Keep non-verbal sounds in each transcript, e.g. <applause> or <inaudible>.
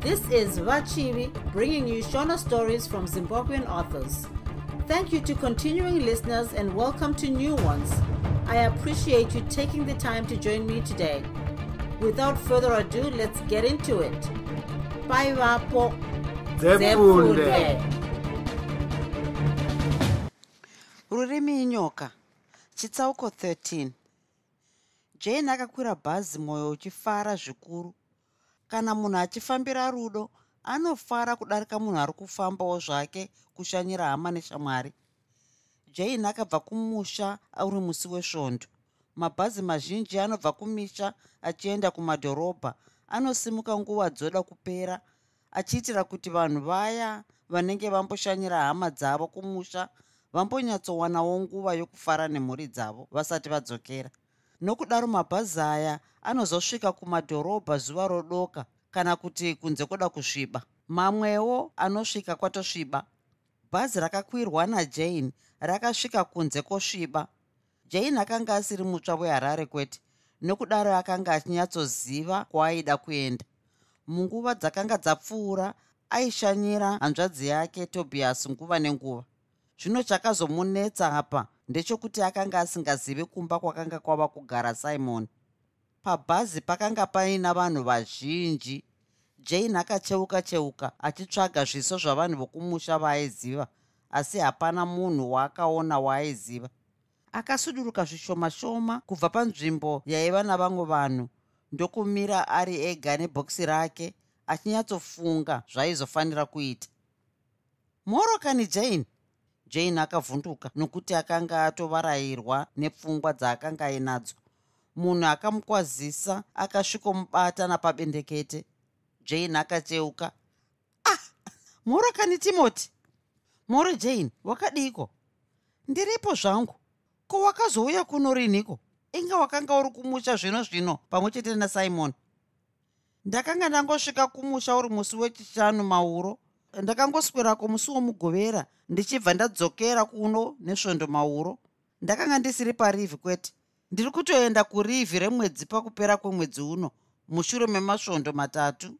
This is Vachivi bringing you Shona stories from Zimbabwean authors. Thank you to continuing listeners and welcome to new ones. I appreciate you taking the time to join me today. Without further ado, let's get into it. Bye, Vapo. Zefunde. rurimi inyoka chitsauko 13 jane akakwira bhazi mwoyo uchifara zvikuru kana munhu achifambira rudo anofara kudarika munhu ari kufambawo zvake kushanyira hama neshamwari. Jane akabva kumusha uri musi wesvondo. Mabhazi mazhinji anobva kumisha achienda kumadhorobha. Anosimuka nguva dzoda kupera achiitira kuti vanhu vaya vanenge vamboshanyira hama dzavo kumusha vambonyatsowanawo nguva yokufara nemhuri dzavo vasati vadzokera nokudaro mabhazi aya anozosvika kumadhorobha zuva rodoka kana kuti kunze kwoda kusviba. Mamwewo anosvika kwatosviba. Bhazi rakakwirwa najane rakasvika kunze kwosviba. Jane akanga asiri mutsva weharare kwete nokudaro akanga achinyatsoziva kwaaida kuenda. Munguva dzakanga dzapfuura aishanyira hanzvadzi yake tobias nguva nenguva. Zvino chakazomunetsa apa ndechokuti akanga asingazivi kumba kwakanga kwava kugara simon pabhazi pakanga paina vanhu vazhinji. Jane akacheuka cheuka achitsvaga zviso zvavanhu vokumusha vaaiziva asi hapana munhu waakaona waaiziva. Akasuduruka zvishoma shoma kubva panzvimbo yaiva navamwe vanhu ndokumira ari ega nebhokisi rake achinyatsofunga zvaizofanira kuita. Morokani jane jane akavhunduka nokuti akanga atovarayirwa nepfungwa dzaakanga ainadzo. Munhu akamukwazisa akasvikomubata napabendekete. Jane akacheuka. Ah morokani timoti moro jane wakadiko? Ndiripo zvangu. Ko wakazouya kuno rinhiko? Inga wakanga uri kumusha zvino zvino pamwe chete nasimon? Ndakanga ndangosvika kumusha uri musi wechishanu mauro ndakangoswerako musi womugovera ndichibva ndadzokera kuno nesvondo mauro ndakanga ndisiri parivhi kwete. Ndiri kutoenda kurivhi remwedzi pakupera kwemwedzi uno mushure memasvondo matatu.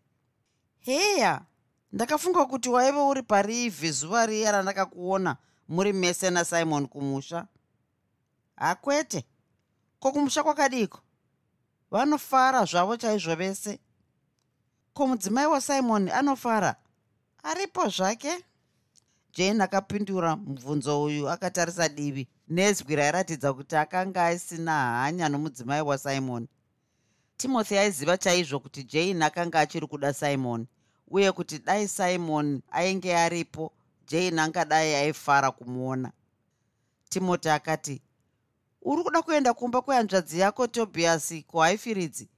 Heya ndakafunga kuti waive uri parivhi zuva riya randakakuona muri mese nasimon kumusha. Hakwete. Ko kumusha kwakadiko? Vanofara zvavo chaizvo vese. Ko mudzimai wasimon anofara aripo zvake? Jane akapindura mubvunzo uyu akatarisa divi. Nezwi rairatidza kuti akanga asina hanya nomudzimai wasimon. Timothy aiziva chaizvo kuti jane akanga achiri kuda simon uye kuti dai simon ainge aripo jane angadai aifara kumuona. Timothy akati uri kuda kuenda kumba kwehanzvadzi yako tobias kuhaifiridzi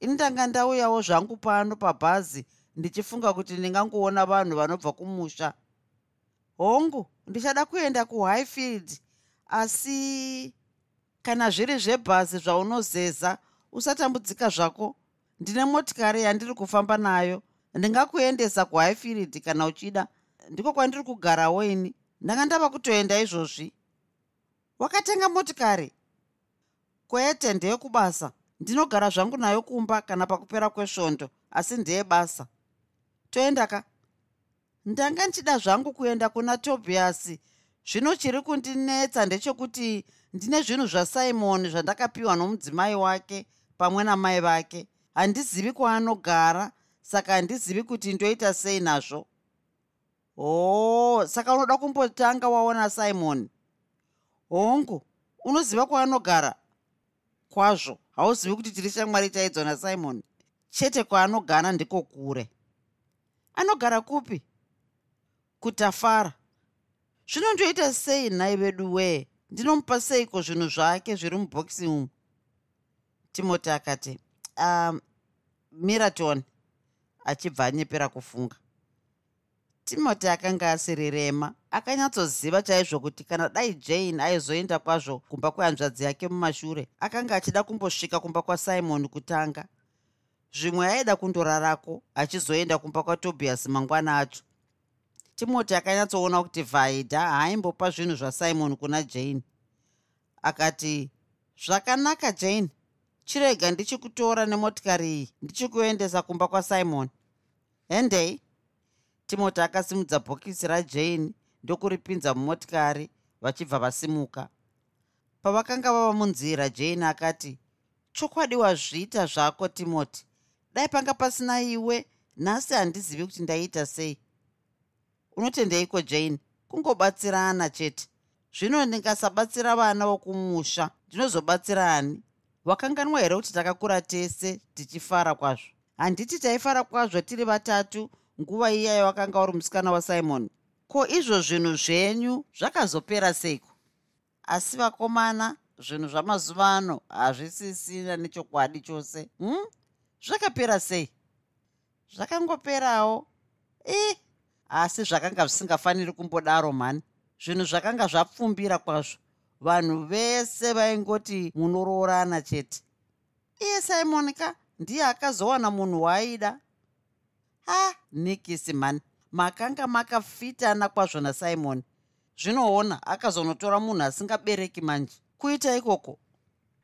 ini ndanga ndauyawo zvangu pano pabhazi ndichifunga kuti ndingangoona vanhu vanobva kumusha. Hongu ndichada kuenda kuhighfield asi kana zviri zvebhazi zvaunozeza usatambudzika zvako. Ndine motikari yandiri kufamba nayo. Ndingakuendesa kuhighfield kana uchida. Ndiko kwandiri kugarawo ini ndanga ndava kutoenda izvozvi. Wakatenga motikari? Kwete ndeyekubasa ndinogara zvangu nayo kumba kana pakupera kwesvondo asi ndeyebasa toenda ka? Ndanga ndichida zvangu kuenda kuna tobias. Zvino chiri kundinetsa ndechekuti ndine zvinhu zvasimon zvandakapiwa nomudzimai wake pamwe namai vake. Handizivi kwaanogara saka handizivi kuti ndoita sei nazvo. Hoo saka unoda kumbotanga waona simon? Hongu unoziva kwaanogara? Kwazvo hauzivi kuti tiri shamwari chaidzo nasimon chete kwaanogara ndiko kure anogara kupi? Kutafara. Zvinondoita sei nhai vedu wee? Ndinomupa seiko zvinhu zvake zviri mubhokisi umu? Timoti akati um, miraton achibva anyepera kufunga. Timoti akanga asiri rema akanyatsoziva chaizvo kuti kana dai jane aizoenda kwazvo kumba kwehanzvadzi yake mumashure akanga achida kumbosvika kumba kwasimon kutanga zvimwe aida kundorarako achizoenda kumba kwatobias mangwana acho. Timoti akanyatsoona kuti vaidha haaimbopa zvinhu zvasimon kuna jane. Akati zvakanaka jane. Chirega ndichikutora nemotikari iyi ndichikuendesa kumba kwasimon endei timoti akasimudza bhokisi rajane ndokuripinza mumotikari vachibva vasimuka. Pavakanga vava munzira jane akati chokwadi wazviita zvako timoti dai panga pasina iwe nhasi handizivi kuti ndaiita sei. Unotendeiko jane? Kungobatsirana chete. Zvino ndingasabatsira vana vokumusha. Ndinozobatsira ani? Wakanganwa here kuti takakura tese tichifara kwazvo? Handiti taifara kwazvo tiri vatatu nguva iya yawakanga uri musikana wasimoni ko izvo zvinhu zvenyu zvakazopera seiko? Asi vakomana zvinhu zvamazuva ano hazvisisina nechokwadi chose hm? Zvakapera sei? Zvakangoperawo? I asi zvakanga zvisingafaniri kumbodaro mhani. Zvinhu zvakanga zvapfumbira kwazvo. Vanhu vese vaingoti munoroorana chete. Iye simonika ndiye akazowana munhu waaida. Ha nikisi mani makanga makafitana kwazvo nasimoni. Zvinoona akazonotora munhu asingabereki manje. Kuita ikoko.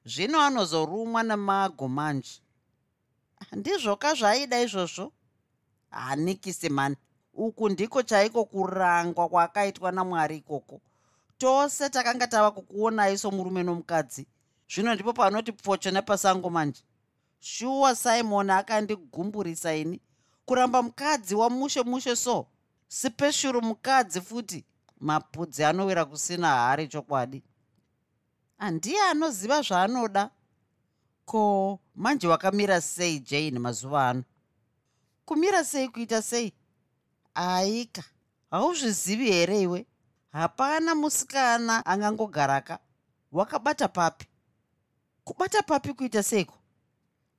Zvino anozorumwa nemago manje ndizvoka zvaaida izvozvo. Hanikisi mani. Uku ndiko chaiko kurangwa kwaakaitwa namwari ikoko. Tose takanga tava kukuonai somurume nomukadzi. Zvino ndipo panoti pfocho nepasango manje. Shuwa simoni akandigumburisa ini. Kuramba mukadzi wamushe mushe so. Sipeshuru mukadzi futi. Mapudzi anowira kusina hari chokwadi. Handiye anoziva zvaanoda ko manje wakamira sei jane mazuva ano? Kumira sei kuita sei? Aika. Hauzvizivi here iwe? Hapana musikana angangogaraka. Wakabata papi? Kubata papi kuita seiko?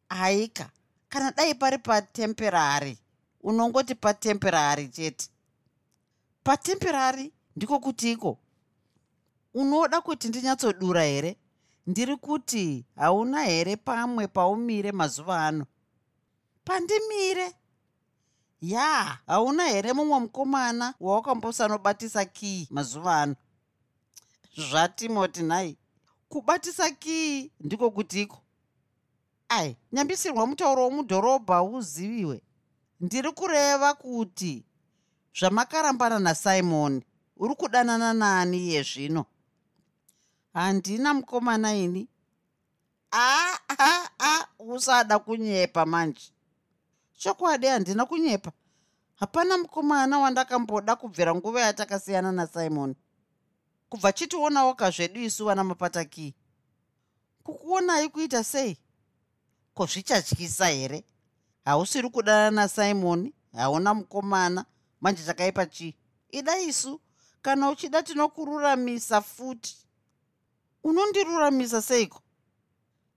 Aika. Kana dai pari patemperari unongoti patemperari chete. Patemperari ndiko kutiko unoda kuti ndinyatsodura here ndiri kuti hauna here pamwe paumire mazuva ano? Pandimire. Ya hauna here mumwe mukomana wawakambosanobatisa kii mazuva ano? Zvatimoti nhai. Kubatisa kii ndiko kutiko ai nyambisirwa mutauro womudhorobha uziviwe. Ndiri kureva kuti zvamakarambana nasimoni uri kudanana nani iye zvino handina mukomana ini. A a a usada kunyepa manje. Chokwadi handina kunyepa. Hapana mukomana wandakamboda kubvira nguva yatakasiyana nasimoni kubva chitionawo kazvedu isu vana mapataki. Kukuonai kuita sei? Ko zvichatyisa here? Hausiri kudana nasimoni hauna mukomana. Manje chakaipa chii? Ida isu kana uchida tinokururamisa futi unondiruramisa seiko?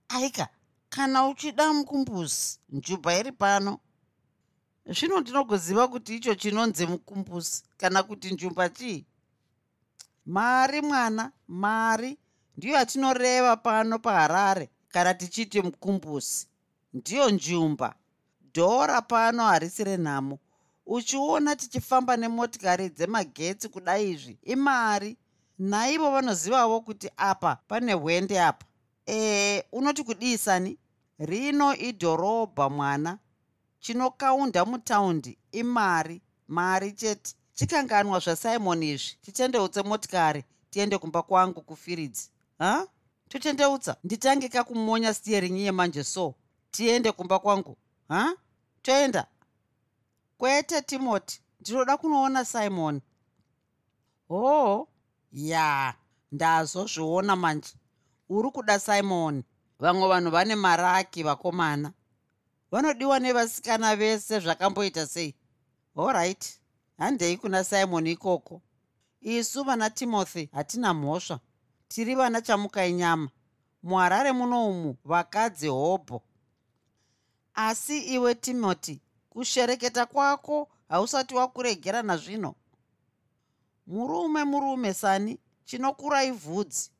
Aika kana uchida mukumbuzi njubha iri pano. Zvino ndinogoziva kuti icho chinonzi mukumbuzi kana kuti njumba chii? Mari mwana mari ndiyo yatinoreva pano paharare kana tichiti mukumbuzi. Ndiyo njumba. Dhora pano harisi renhamo uchiona tichifamba nemotikari dzemagetsi kudai izvi. Imari naivo vanozivavo kuti apa pane hwende apa. Ee unoti kudisani rino idhorobha mwana. Chinokaunda mutaundi imari mari chete. Chikanganwa zvasimoni izvi. Titendeutse motikari tiende kumba kwangu kufiridzi. Ha? Totendeutsa nditange kakumonya stiering yemanje so. Tiende kumba kwangu. Ha? Toenda. Kwete timoti ndinoda kunoona simoni hoo ya ndazozviona manje. Uri kuda simoni vamwe vanhu vane maraki vakomana. Vanodiwa nevasikana vese zvakamboita sei? Oright handei kuna simoni ikoko. Isu vana timothy hatina mhosva. Tiri vana chamukai nyama muharare muno umu vakadzi hobho. Asi iwe timothy kushereketa kwako hausati wakuregera nazvino murume murume sani chinokurai vhudzi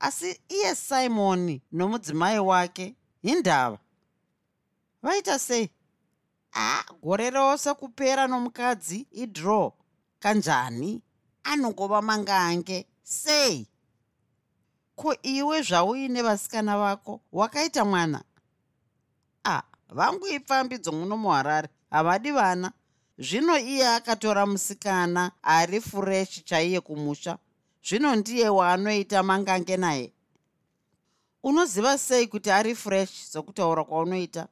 asi iye simoni nomudzimai wake hindava. Vaita sei? A gore rose kupera nomukadzi idro kanjani? Anongova mangange. Sei? Ko iwe zvauine vasikana vako? Wakaita mwana? A vangu ipfambidzo muno muharare havadi vana zvino iye akatora musikana ari fureshi chaiye kumusha. Zvino ndiye waanoita mangange naye. Unoziva sei kuti ari fresh sokutaura kwaunoita?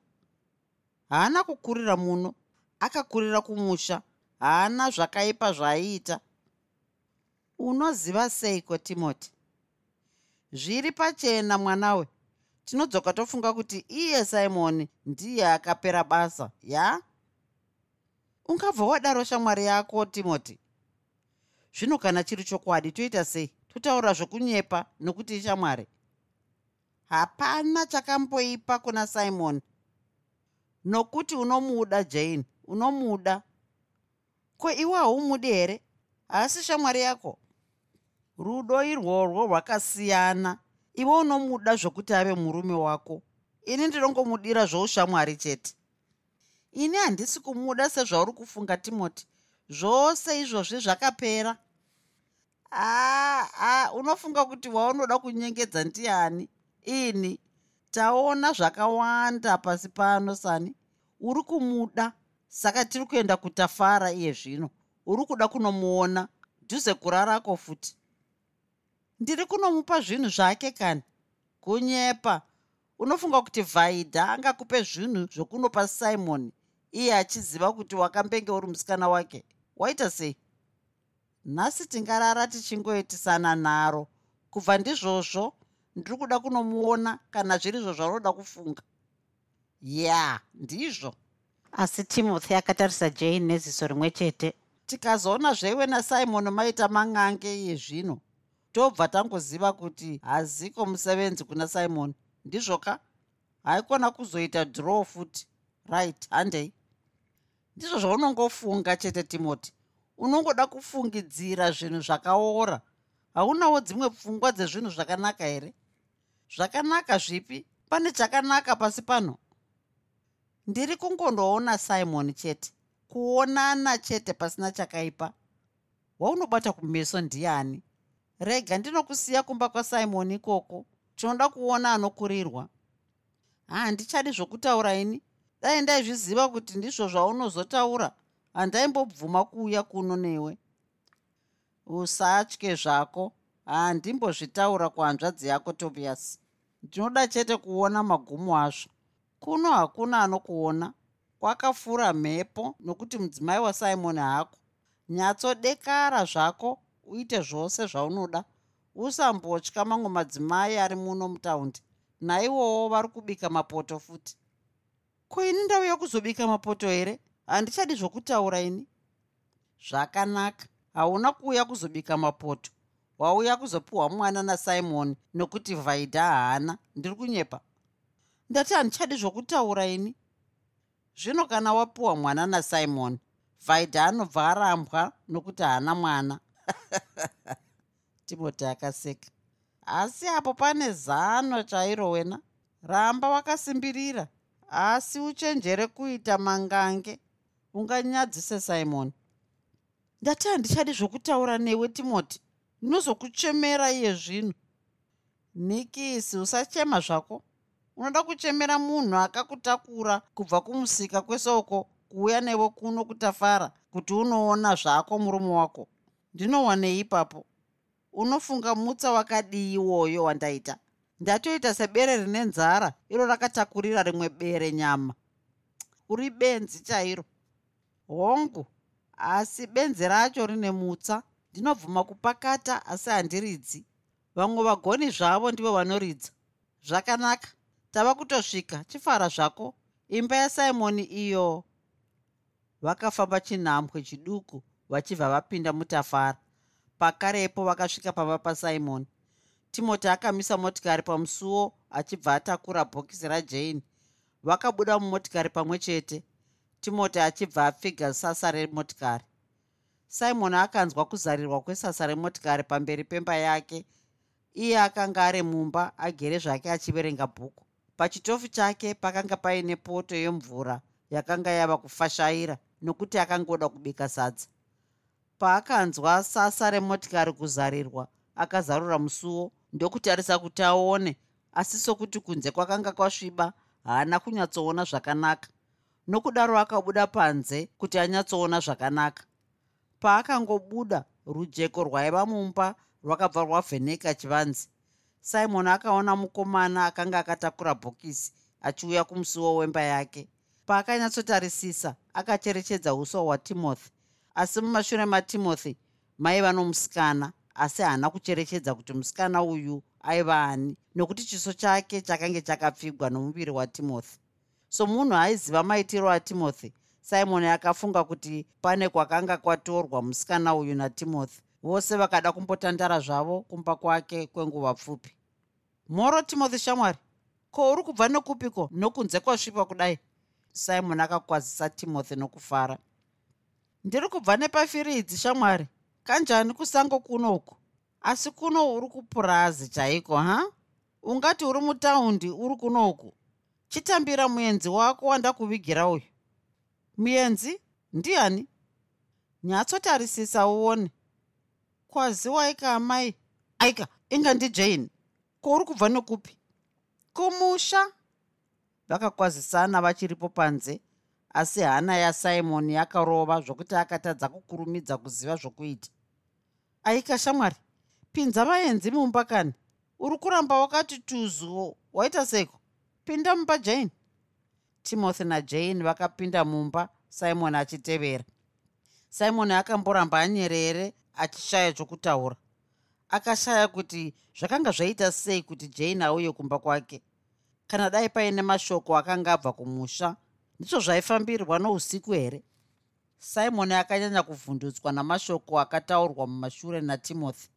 Haana kukurira muno. Akakurira kumusha. Haana zvakaipa zvaaiita unoziva seiko timoti zviri pachena mwanawe. Tinodzoka tofunga kuti iye simoni ndiye akapera basa ya ungabva wadaro shamwari yako timoti. Zvino kana chiri chokwadi toita sei? Totaura zvokunyepa nokuti ishamwari hapana chakamboipa kuna simoni nokuti unomuda jane unomuda. Ko iwe haumudi here? Haasi shamwari yako? Rudo irworwo rwakasiyana. Iwe unomuda zvokuti ave murume wako. Ini ndinongomudira zvoushamwari chete ini handisi kumuda sezvauri kufunga timoti. Zvose izvozvi zvakapera. Aa ah, unofunga kuti waunoda kunyengedza ndiani? Ini taona zvakawanda pasi pano sani. Uri kumuda saka tiri kuenda kutafara iye zvino. Uri kuda kunomuona dhuze kurarako futi. Ndiri kunomupa zvinhu zvake kani? Kunyepa. Unofunga kuti vhaidha angakupe zvinhu zvokunopa simoni iye achiziva kuti wakambenge uri musikana wake. Waita sei? Nhasi tingarara tichingoitisana nharo. Kubva ndizvozvo ndiri kuda kunomuona kana zviri zvo zvaunoda kufunga. Ya yeah, ndizvo. Asi timothy akatarisa jane neziso rimwe chete. Tikazoona zveiwe nasimoni maita mangange iye zvino tobva tangoziva kuti haziko musevenzi kuna simoni ndizvoka haikona kuzoita draw futi. Right handei ndizvo zvaunongofunga chete timoti unongoda kufungidzira zvinhu zvakaora. Haunawo dzimwe pfungwa dzezvinhu zvakanaka here? Zvakanaka zvipi? Pane chakanaka pasi pano? Ndiri kungondoona simoni chete kuonana chete pasina chakaipa. Waunobata kumeso ndiani? Rega ndinokusiya kumba kwasimoni ikoko. Tinoda kuona anokurirwa. Handichadi zvokutaura ini dai ndaizviziva kuti ndizvo zvaunozotaura. Handaimbobvuma kuuya kuno newe. Usatye zvako. Handimbozvitaura kuhanzvadzi yako tobias. Ndinoda chete kuona magumo azvo. Kuno hakuna anokuona. Kwakafura mhepo nokuti mudzimai wasimoni hako nyatsodekara zvako uite zvose zvaunoda. Usambotya mamwe madzimai ari muno mutaundi. Naivowo vari kubika mapoto futi ko ini ndauya kuzobika mapoto here? Handichadi zvokutaura ini. Zvakanaka. Hauna kuuya kuzobika mapoto. Wauya kuzopiwa mwana nasimoni nokuti vhaidha haana. Ndiri kunyepa. Ndati handichadi zvokutaura ini. Zvino kana wapiwa mwana nasimoni vhaidha anobva arambwa nokuti haana mwana. <laughs> Timoti akaseka. Asi apo pane zano chairo wena. Ramba wakasimbirira asi uchenjere kuita mangange. Unganyadzise simoni ndati handichadi zvokutaura newe timoti. Ndinozokuchemera iye zvino. Nikisi usachema zvako. Unoda kuchemera munhu akakutakura kubva kumusika kwesoko kuuya newe kuno kutafara kuti unoona zvako murume wako. Ndinowanei ipapo. Unofunga mutsa wakadii iwoyo wandaita ndatoita sebere rine nzara iro rakatakurira rimwe bere nyama. Uri benzi chairo? Hongu asi benzi racho rine mutsa. Ndinobvuma kupakata asi handiridzi. Vamwe vagoni zvavo ndivo vanoridza. Zvakanaka. Tava kutosvika chifara zvako. Imba yasimoni iyo. Vakafamba chinhambwe chiduku vachibva vapinda mutafara. Pakarepo vakasvika pamba pasimoni timoti akamisa motikari pamusuwo achibva atakura bhokisi rajani vakabuda mumotikari pamwe chete. Timoti achibva apfiga sasa remotikari. Simoni akanzwa kuzarirwa kwesasa remotikari pamberi pemba yake. Iye akanga ari mumba agere zvake achiverenga bhuku. Pachitofu chake pakanga paine poto yemvura yakanga yava kufashaira nokuti akangoda kubika sadza. Paakanzwa sasa remotikari kuzarirwa akazarura musuwo ndokutarisa kuti aone asi sokuti kunze kwakanga kwasviba haana kunyatsoona zvakanaka. Nokudaro akabuda panze kuti anyatsoona zvakanaka. Paakangobuda rujeko rwaiva mumba rwakabva rwavheneka chivanzi simon akaona mukomana akanga akatakura bhokisi achiuya kumusuwo wemba yake. Paakanyatsotarisisa akacherechedza uso hwatimothy. Asi mumashure matimothy maiva nomusikana asi haana kucherechedza kuti musikana uyu aiva ani. Nokuti chiso chake chakange chakapfigwa nomuviri watimothy. So munhu aiziva maitiro atimothy. Simon akafunga kuti pane kwakanga kwatorwa musikana uyu natimothy. Vose vakada kumbotandara zvavo kumba kwake kwenguva pfupi. Moro timothy shamwari ko uri kubva nekupiko nokunze kwasvipa kudai? Simon akakwazisa timothy nokufara. Ndiri kubva nepafiridzi shamwari kanjani kusango kuno uku? Asi kuno uri kupurazi chaiko ha? Ungati uri mutaundi uri kuno uku. Chitambira muenzi wako wandakuvigira uyu. Muenzi ndiani? Nyatsotarisisa uone. Kwaziwaika amai. Aika inga ndijane kouri kubva nekupi kumusha vakakwazisana vachiripo panze asi hana yasimoni yakarova zvokuti akatadza kukurumidza kuziva zvokuita aika shamwari. Pinza vaenzi mumba kani uri kuramba wakati tuzu waita seko pinda mumba jane. Timothy najane vakapinda mumba simon achitevera. Simon akamboramba anyerere achishaya chokutaura. Akashaya kuti zvakanga zvaita sei kuti jane auye kumba kwake. Kana dai paine mashoko akanga abva kumusha ndizvo zvaifambirwa nousiku here simon akanyanya kuvhundutswa namashoko akataurwa mumashure natimothy.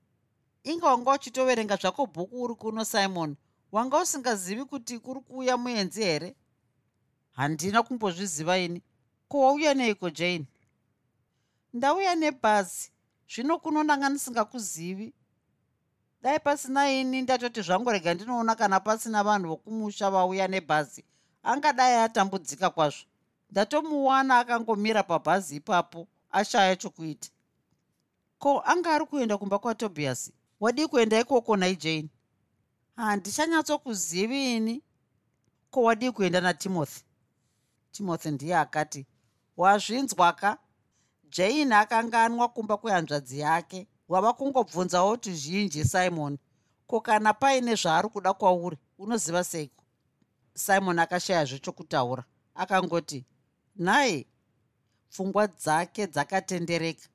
Inga wanga uchitoverenga zvako bhuku uri kuno simon? Wanga usingazivi kuti kuri kuuya muenzi here? Handina kumbozviziva ini. Ko wauya neiko jane? Ndauya nebhazi. Zvino kuno ndanga ndisingakuzivi. Dai pasina ini ndatoti zvangu rega ndinoona kana pasina vanhu vokumusha vauya nebhazi. Angadai atambudzika kwazvo ndatomuwana akangomira pabhazi ipapo ashaya chokuita. Ko anga ari kuenda kumba kwatobias wadii kuenda ikoko naijane handichanyatsokuzivii ini ko wadii kuenda natimothy timothy? Ndiye akati wazvinzwaka. Jane akanganwa kumba kwehanzvadzi yake. Wava kungobvunzawo tuzhinji simon? Ko kana paine zvaari kuda kwauri unoziva seiko? Simon akashayazve chokutaura. Akangoti nhaye pfungwa dzake dzakatendereka.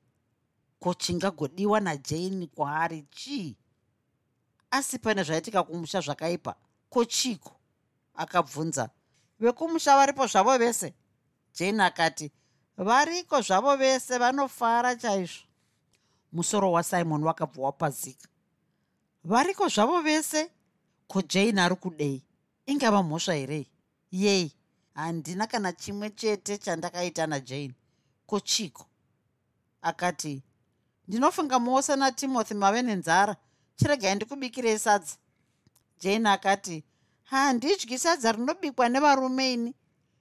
Ko chingagodiwa najani kwaari chii? Asi pane zvaitika kumusha zvakaipa. Ko chiko akabvunza vekumusha varipo zvavo vese? Jane akati variko zvavo vese vanofara chaizvo? Musoro wasimon wakabva wapazika variko zvavo vese? Ko jane ari kudei? Ingava mhosva here? Yei handina kana chimwe chete chandakaita najane. Ko chiko akati ndinofunga mose natimothy mave nenzara. Chiregai ndikubikirei sadza. Jane akati handidyi sadza rinobikwa nevarume ini.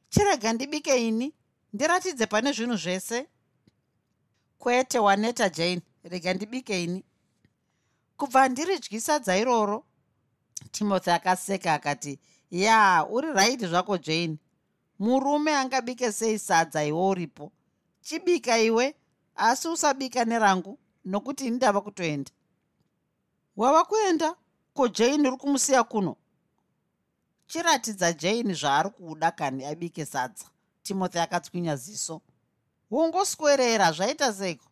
Chirega ndibike ini. Ndiratidze pane zvinhu zvese. Kwete waneta jane. Rega ndibike ini. Kubva ndiridyi sadza iroro. Timothy akaseka akati ya uri raiti zvako jane murume angabike sei sadza iwe uripo? Chibika iwe asi usabika nerangu nokuti ini ndava kutoenda. Wava kuenda? Ko jane uri kumusiya kuno? Chiratidza jane zvaari kuda kani abike sadza. Timothy akatswinya ziso. Wongoswerera zvaita seko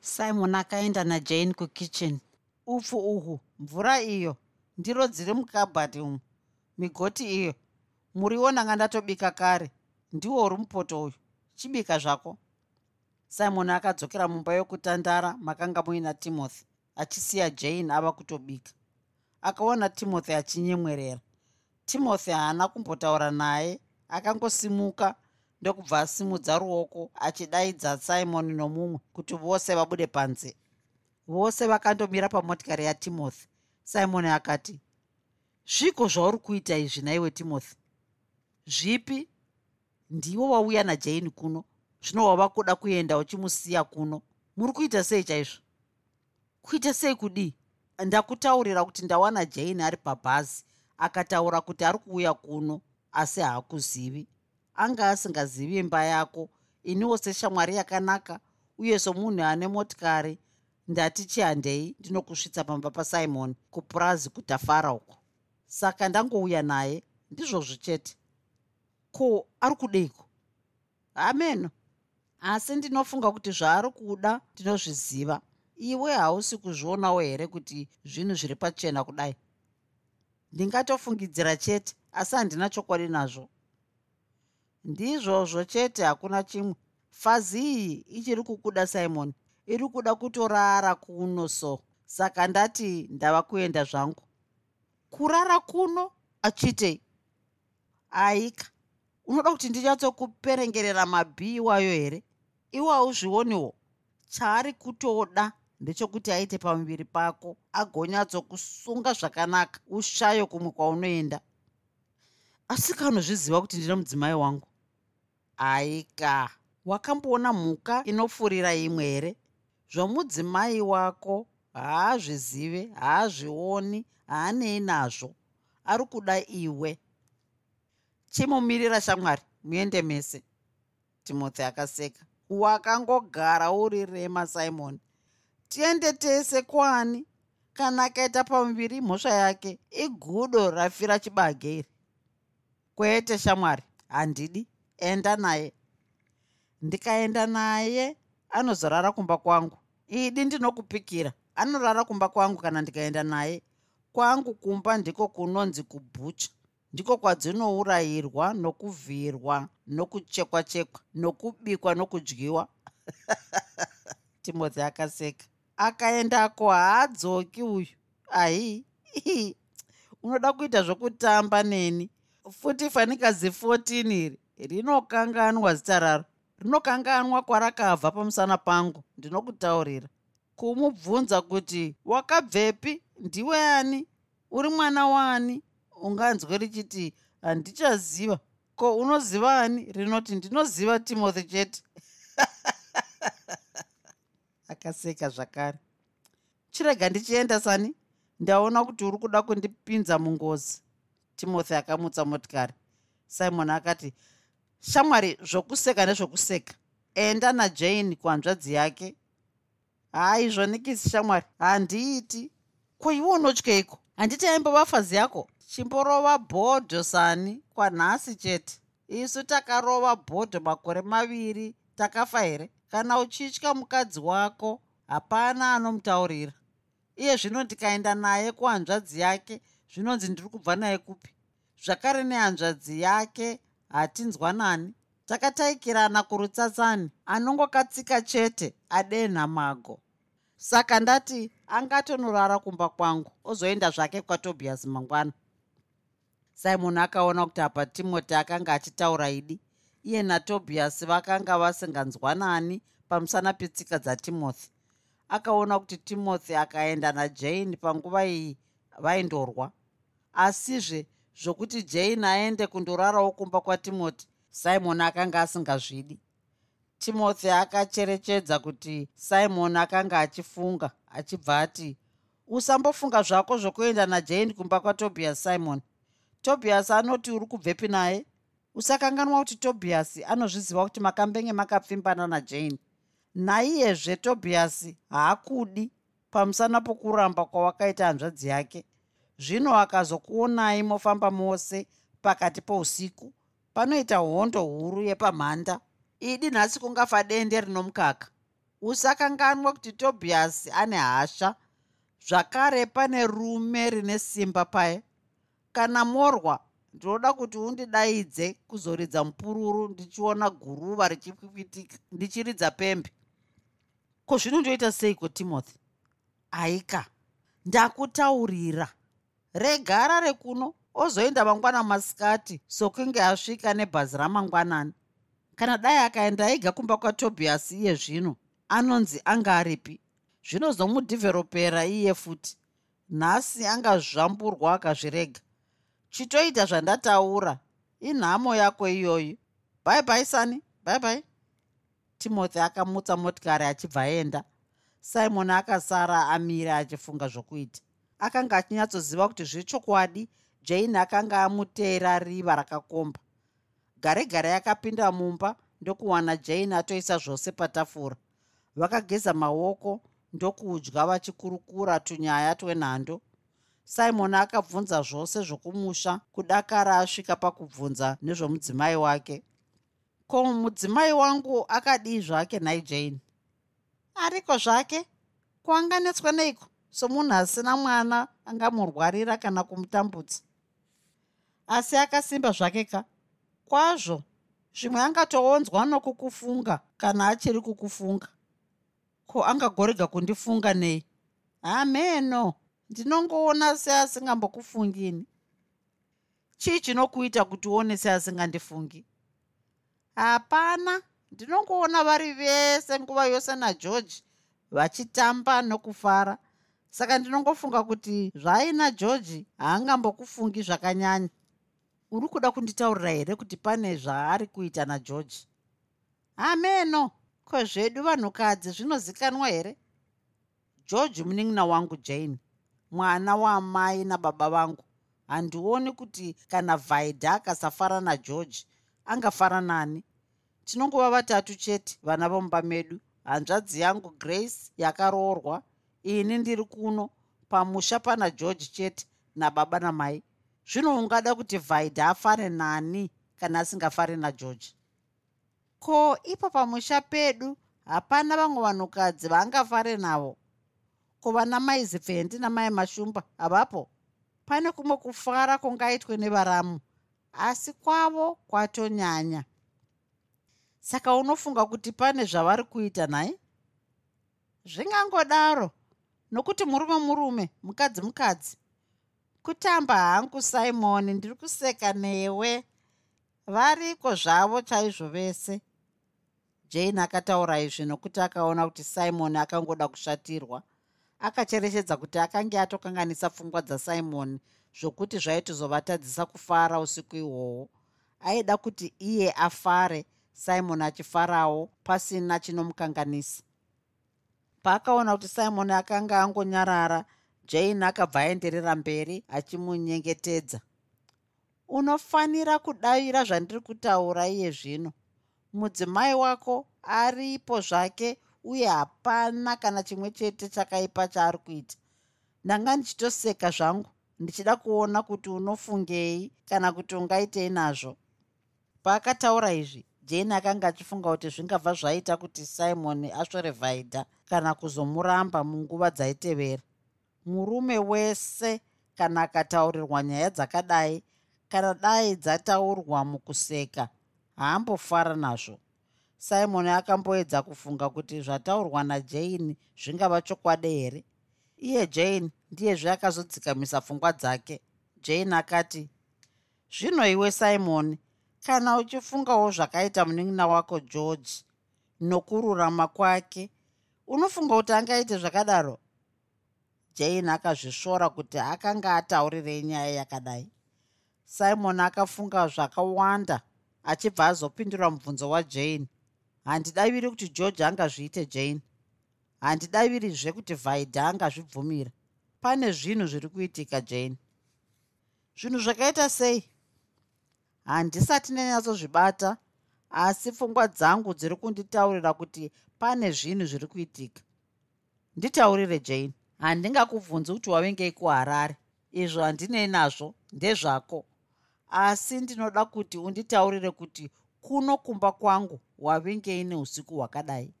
simon akaenda najane kukitchen. Upfu uhwu mvura iyo. Ndiro dziri mukabhati umu. Migoti iyo muriwo ndanga ndatobika kare ndiwo uri mupoto uyu. Chibika zvako. Simon akadzokera mumba yokutandara makanga muina timothy achisiya jane ava kutobika. Akaona timothy achinyemwerera. Timothy haana kumbotaura naye akangosimuka ndokubva asimudza ruoko achidaidza simon nomumwe kuti vose vabude panze. Vose vakandomira pamotikari yatimothy simon akati zviko zvauri kuita izvi naiwe timothy zvipi? Ndiwo wauya najane kuno. Zvino wava kuda kuenda uchimusiya kuno. Muri kuita sei chaizvo? Kuita sei kudii ndakutaurira kuti ndawana jane ari pabhazi. Akataura kuti ari kuuya kuno asi haakuzivi. Anga asingazivi imba yako. Iniwo seshamwari yakanaka uye somunhu ane motikari. Ndati chihandei ndinokusvitsa pamba pasimon kupurazi kutafara uko. Saka ndangouya naye. Ndizvozvo chete ko ari kudeiko? Hameno asi ndinofunga kuti zvaari kuda ndinozviziva. Iwe hausi kuzvionawo here kuti zvinhu zviri pachena kudai? Ndingatofungidzira chete asi handina chokwadi nazvo. Ndizvozvo chete hakuna chimwe. Fazi iyi ichiri kukuda simon. Iri kuda kutorara kuno so. Saka ndati ndava kuenda zvangu. Kurara kuno achitei? Aika unoda kuti ndinyatsokuperengerera mabhi iwayo here? Iwe hauzvioniwo. Chaari kutoda ndechokuti aite pamuviri pako agonyatsokusunga zvakanaka ushayo kumwe kwaunoenda. Asi kanozviziva kuti ndine mudzimai wangu? Aika. Wakamboona mhuka inofurira imwe here? Zvomudzimai wako haazvizive haazvioni haanei nazvo. Ari kuda iwe chimumirira shamwari muende mese. Timothy akaseka. Wakangogara uri rema simon. Tiende tese kwani? Kana akaita pamuviri mhosva yake igudo rafira chibage iri kwete shamwari handidi enda naye. Ndikaenda naye anozorara kumba kwangu. Idi ndinokupikira anorara kumba kwangu kana ndikaenda naye. Kwangu kumba ndiko kunonzi kubhucha ndiko kwadzinourayirwa nokuvhirwa nokuchekwa chekwa nokubikwa nokudyiwa. <laughs> Timothy akaseka. Akaendako haadzoki uyu. Ahi unoda kuita zvokutamba neni? Futi fanikazi 14 iri rinokanganwa zita raro. Rinokanganwa kwarakabva pamusana pangu. Ndinokutaurira. Kumubvunza kuti wakabvepi? Ndiwe ani? Uri mwana waani unganzwe richiti handichaziva. Ko unoziva ani? Rinoti ndinoziva timothy chete. <laughs> Akaseka zvakare. Chirega ndichienda sani? Ndaona kuti uri kuda kundipinza mungozi. Timothy akamutsa motikari. Simon akati shamwari zvokuseka nezvokuseka. Enda najane kuhanzvadzi yake. Hai zvonikisi shamwari. Handiiti. Ko iwe unotyeiko handiti aimbo vafazi yako chimborova bhodho sani kwanhasi chete. Isu takarova bhodho makore maviri takafa here? Kana uchitya mukadzi wako? Hapana anomutaurira. Iye zvino ndikaenda naye kuhanzvadzi yake zvinonzi ndiri kubva naye kupi? Zvakare nehanzvadzi yake hatinzwanani takataikirana kurutsatsani anongokatsika chete adenha mago. Saka ndati angatonorara kumba kwangu ozoenda zvake kwatobias mangwana simon akaona kuti apa timoti akanga achitaura idi iye natobias vakanga vasinganzwanani pamusana petsika dzatimothy. Akaona kuti timothy akaenda najane panguva iyi vaindorwa. Asizve zvokuti jane aende kundorarawo kumba kwatimothy simon akanga asingazvidi. Timothy akacherechedza kuti simon akanga achifunga achibva ati usambofunga zvako zvokuenda najane kumba kwatobias simon tobias anoti uri kubvepi naye usakanganwa kuti tobias anozviziva kuti makambenge makapfimbana najane naiyezve tobias haakudi pamusana pokuramba kwawakaita hanzvadzi yake. Zvino akazokuonai mofamba mose pakati pousiku panoita hondo huru yepamhanda. Idi nhasi kungafa dende rinomukaka. Usakanganwa kuti tobias ane hasha. Zvakare pane rume rine simba paye kana morwa ndinoda kuti undidaidze kuzoridza mupururu ndichiona guruva richikwikitika ndichiridza pembe. Ko zvinondoita seiko timothy? Aika. Ndakutaurira. Regara rekuno ozoenda mangwana masikati sokunge asvika nebhazi ramangwanani kana dai akaenda ega kumba kwatobias iye zvino anonzi anga aripi? Zvinozomudhivheropera iye futi. Nhasi angazvamburwa akazvirega chitoita zvandataura inhamo yako iyoyo. Bye bye sani bye bye. Timothy akamutsa motikari achibva aenda. Simon akasara amire achifunga zvokuita. Akanga achinyatsoziva kuti zviri chokwadi jane akanga amuteera riva rakakomba. Gare gare yakapinda mumba ndokuwana jane atoisa zvose patafura. Vakageza maoko ndokudya vachikurukura tunyaya twenhando simon akabvunza zvose zvokumusha kudakara asvika pakubvunza nezvomudzimai wake. Ko mudzimai wangu akadii zvake nhai jane ariko zvake? Kuanganetswa neiko? Somunhu asina mwana angamurwarira kana kumutambudza. Asi akasimba zvake ka? Kwazvo. Zvimwe angatoonzwa nokukufunga kana achiri kukufunga. Ko angagorega kundifunga nei? Hameno ndinongoona seasingambokufungini. Chii chinokuita kuti uone seasingandifungi hapana ndinongoona vari vese nguva yose nageorge vachitamba nokufara. Saka ndinongofunga kuti zvaaina george haangambokufungi zvakanyanya. Uri kuda kunditaurira here kuti pane zvaari kuita nageorge hameno ko zvedu vanhukadzi zvinozikanwa here? George munin'ina wangu jane mwana waamai nababa vangu. Handioni kuti kana vhaidha akasafara nageorge angafara nani? Tinongova vatatu chete vana vomumba medu. Hanzvadzi yangu grace yakaroorwa. Ini ndiri kuno pamusha pana george chete nababa namai. Zvino ungada kuti vhaidha afare nani kana asingafari nageorge ko ipo pamusha pedu hapana vamwe vanhukadzi vaangafare navo kuva namai zipfendi namai mashumba havapo pane kumwe kufara kungaitwe nevaramu asi kwavo kwatonyanya. Saka unofunga kuti pane zvavari kuita nhai zvingangodaro nokuti murume murume mukadzi mukadzi kutamba hangu simoni ndiri kuseka newe. Variko zvavo chaizvo vese? Jane akataura izvi nokuti akaona kuti simoni akangoda kushatirwa akacherechedza kuti akange atokanganisa pfungwa dzasimoni zvokuti zvaitozovatadzisa kufara usiku ihwohwo. Aida kuti iye afare simoni achifarawo pasina chinomukanganisa. Paakaona kuti simoni akanga angonyarara jane akabva aenderera mberi achimunyengetedza. Unofanira kudavira zvandiri kutaura iye zvino. Mudzimai wako aripo zvake uye hapana kana chimwe chete chakaipa chaari kuita. Ndanga ndichitoseka zvangu ndichida kuona kuti unofungei kana kuti ungaitei nazvo. Paakataura izvi jane akanga achifunga kuti zvingabva zvaita kuti simon asvore vhaidha kana kuzomuramba munguva dzaitevera. Murume wese kana akataurirwa nyaya dzakadai kana dai dzataurwa mukuseka haambofara nazvo simon akamboedza kufunga kuti zvataurwa najane zvingava chokwadi here? Iye jane ndiyezve akazodzikamisa pfungwa dzake. Jane akati zvino iwe simon kana uchifungawo zvakaita munin'ina wako george nokururama kwake unofunga kuti angaite zvakadaro? Jane akazvisvora kuti akanga ataurirei nyaya yakadai. Simon akafunga zvakawanda achibva azopindura mubvunzo wajane handidaviri kuti george angazviite jane. Handidavirizve kuti vhaidha angazvibvumira. Pane zvinhu zviri kuitika jane. Zvinhu zvakaita sei? Handisati ndanyatsozvibata asi pfungwa dzangu dziri kunditaurira kuti pane zvinhu zviri kuitika. Nditaurire jane. Handingakubvunzi kuti wavengei kuharare. Izvo handinei nazvo ndezvako. Asi ndinoda kuti unditaurire kuti kuno kumba kwangu wavingei neusiku hwakadai.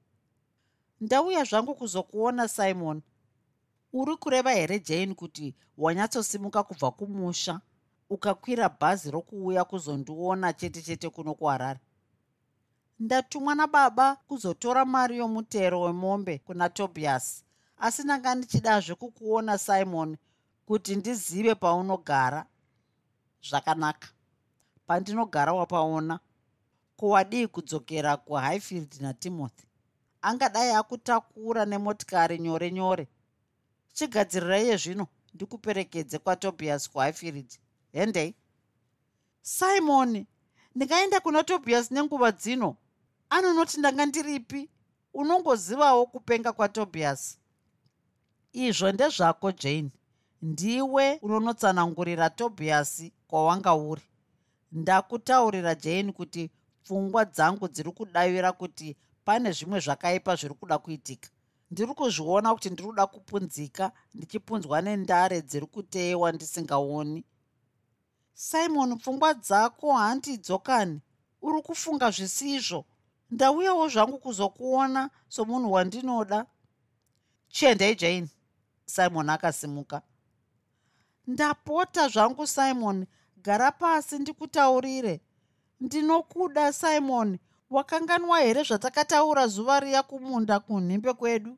Ndauya zvangu kuzokuona simon. Uri kureva here jane kuti wanyatsosimuka kubva kumusha ukakwira bhazi rokuuya kuzondiona chete chete kuno kuharare? Ndatumwa nababa kuzotora mari yomutero wemombe kuna tobias. Asi ndanga ndichidazve kukuona simon kuti ndizive paunogara. Zvakanaka. Pandinogara wapaona kuwadii kudzokera kuhighfield natimothy. Angadai akutakura nemotikari nyore nyore. Chigadzirira iye zvino? Ndikuperekedze kwatobias kuhighfield. Hendei simoni ndingaenda kuna tobias nenguva dzino. Anonoti ndanga ndiripi? Unongozivawo kupenga kwatobias. Izvo ndezvako jane. Ndiwe unonotsanangurira tobias kwawanga uri. Ndakutaurira jane kuti pfungwa dzangu dziri kudavira kuti pane zvimwe zvakaipa zviri kuda kuitika. Ndiri kuzviona kuti ndiri kuda kupunzika ndichipunzwa nendare dziri kuteyiwa ndisingaoni. Simon pfungwa dzako handidzokani uri kufunga zvisizvo. Ndauyawo zvangu kuzokuona somunhu wandinoda. Chiendei jane simon akasimuka. Ndapota zvangu simon. Gara pasi ndikutaurire ndinokuda simon. Wakanganwa here zvatakataura zuva riya kumunda kunhimbe kwedu?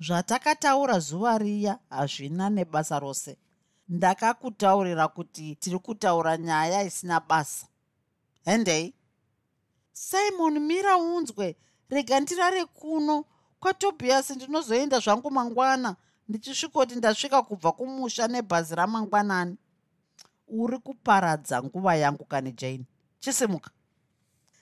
Zvatakataura zuva riya hazvina nebasa rose. Ndakakutaurira kuti tiri kutaura nyaya isina basa. Hendei simon mira unzwe. Rega ndirare kuno. Kwatobiasi ndinozoenda zvangu mangwana ndichisvikoti ndasvika kubva kumusha nebhazi ramangwanani. Uri kuparadza nguva yangu kani jane chisimuka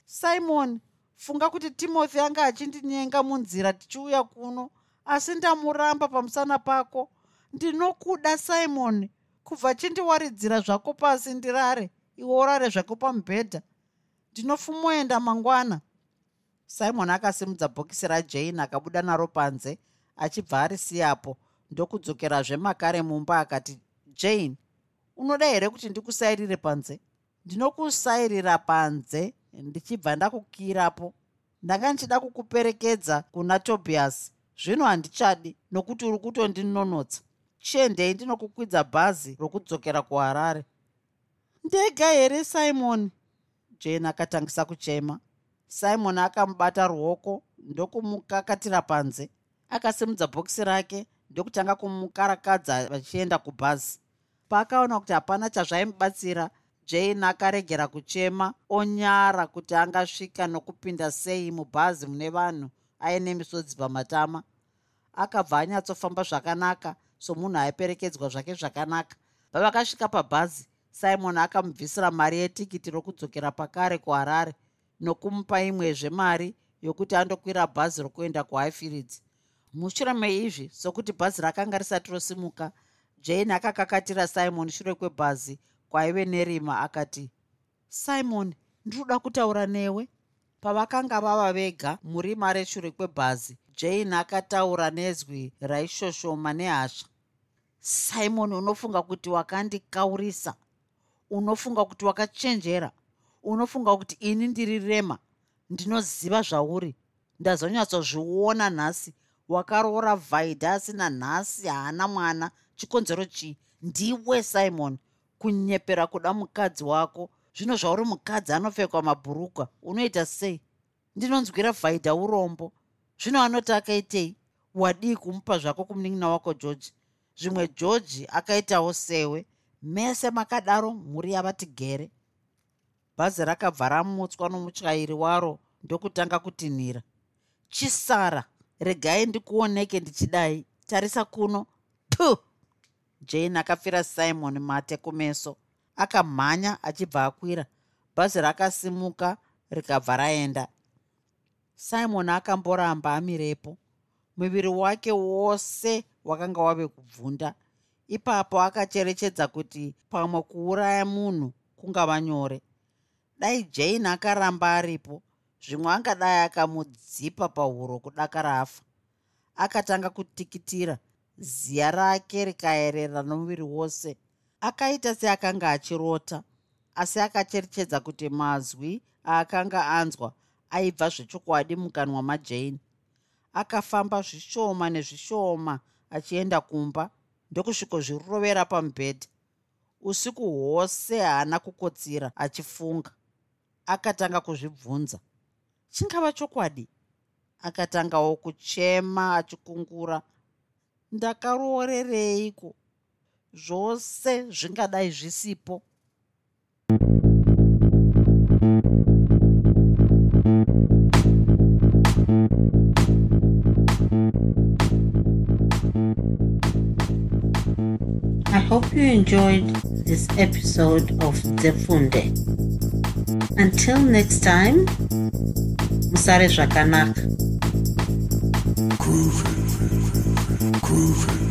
simon funga kuti timothy anga achindinyenga munzira tichiuya kuno asi ndamuramba pamusana pako. Ndinokuda simon kubva chindiwaridzira zvako pasi ndirare iwe urare zvako pamubhedha. Ndinofumoenda mangwana. Simon akasimudza bhokisi rajane akabuda naro panze achibva arisiyapo ndokudzokerazve makare mumba akati jane unoda here kuti ndikusayirire panze ndinokusayirira panze ndichibva ndakukirapo. Ndanga ndichida kukuperekedza kuna tobias. Zvino handichadi nokuti uri kutondinonotsa. Chiendei ndinokukwidza bhazi rokudzokera kuharare? Ndega here simon? Jane akatangisa kuchema. Simon akamubata ruoko ndokumukakatira panze. Akasimudza bhokisi rake ndokutanga kumukarakadza vachienda kubhazi. Paakaona kuti hapana chazvaimubatsira jane akaregera kuchema onyara kuti angasvika nokupinda sei mubhazi mune vanhu aine misodzi pamatama. Akabva anyatsofamba zvakanaka somunhu aiperekedzwa zvake zvakanaka. Pavakasvika pabhazi simon akamubvisira mari yetikiti rokudzokera pakare kuharare nokumupa imwezve mari yokuti andokwira bhazi rokuenda kuhighfields. Mushure meizvi sokuti bhazi rakanga risati rosimuka jane akakakatira simon shure kwebhazi kwaive nerima akati simon ndiroda kutaura newe. Pavakanga vava vega murima reshure kwebhazi jane akataura nezwi raishoshoma nehasha. Simon unofunga kuti wakandikaurisa unofunga kuti wakachenjera unofunga kuti ini ndiri rema ndinoziva zvauri. Ndazonyatsozviona nhasi wakaroora vhaidha asina nhasi haana mwana. Chikonzero chii? Ndiwe simon kunyepera kuda mukadzi wako. Zvino zvauri mukadzi anopfekwa mabhurukwa unoita sei? Ndinonzwira vhaidha urombo. Zvino anoti akaitei? Wadii kumupa zvako kumunin'ina wako george? Zvimwe georgi akaitawo sewe mese makadaro mhuri yavati gere bhazi rakabva ramutswa nomutyairi waro ndokutanga kutinhira. Chisara regai ndikuoneke ndichidai. Tarisa kuno. Pu jane akapfira simon mate kumeso. Akamhanya achibva akwira. Bhazi rakasimuka rikabva raenda. Simon akamboramba amirepo. Muviri wake wose wakanga wave kubvunda. Ipapo akacherechedza kuti pamwe kuuraya munhu kungava nyore. Dai jane akaramba aripo zvimwe angadai akamudzipa pahuro kudakara afa. Akatanga kutikitira ziya rake rikaerera nomuviri wose. Akaita seakanga achirota asi akacherechedza kuti mazwi aakanga anzwa aibva zvechokwadi mukanwa majane akafamba zvishoma nezvishoma achienda kumba ndokusvikozvirovera pamubhedha. Usiku hwose haana kukotsira achifunga. Akatanga kuzvibvunza. Chingava chokwadi? Akatangawo kuchema achikungura ndakaroorereiko zvose zvingadai zvisipo I hope you enjoyed this episode of Zefunde. Until next time, Musare Zvakanaka. Groovy, groovy.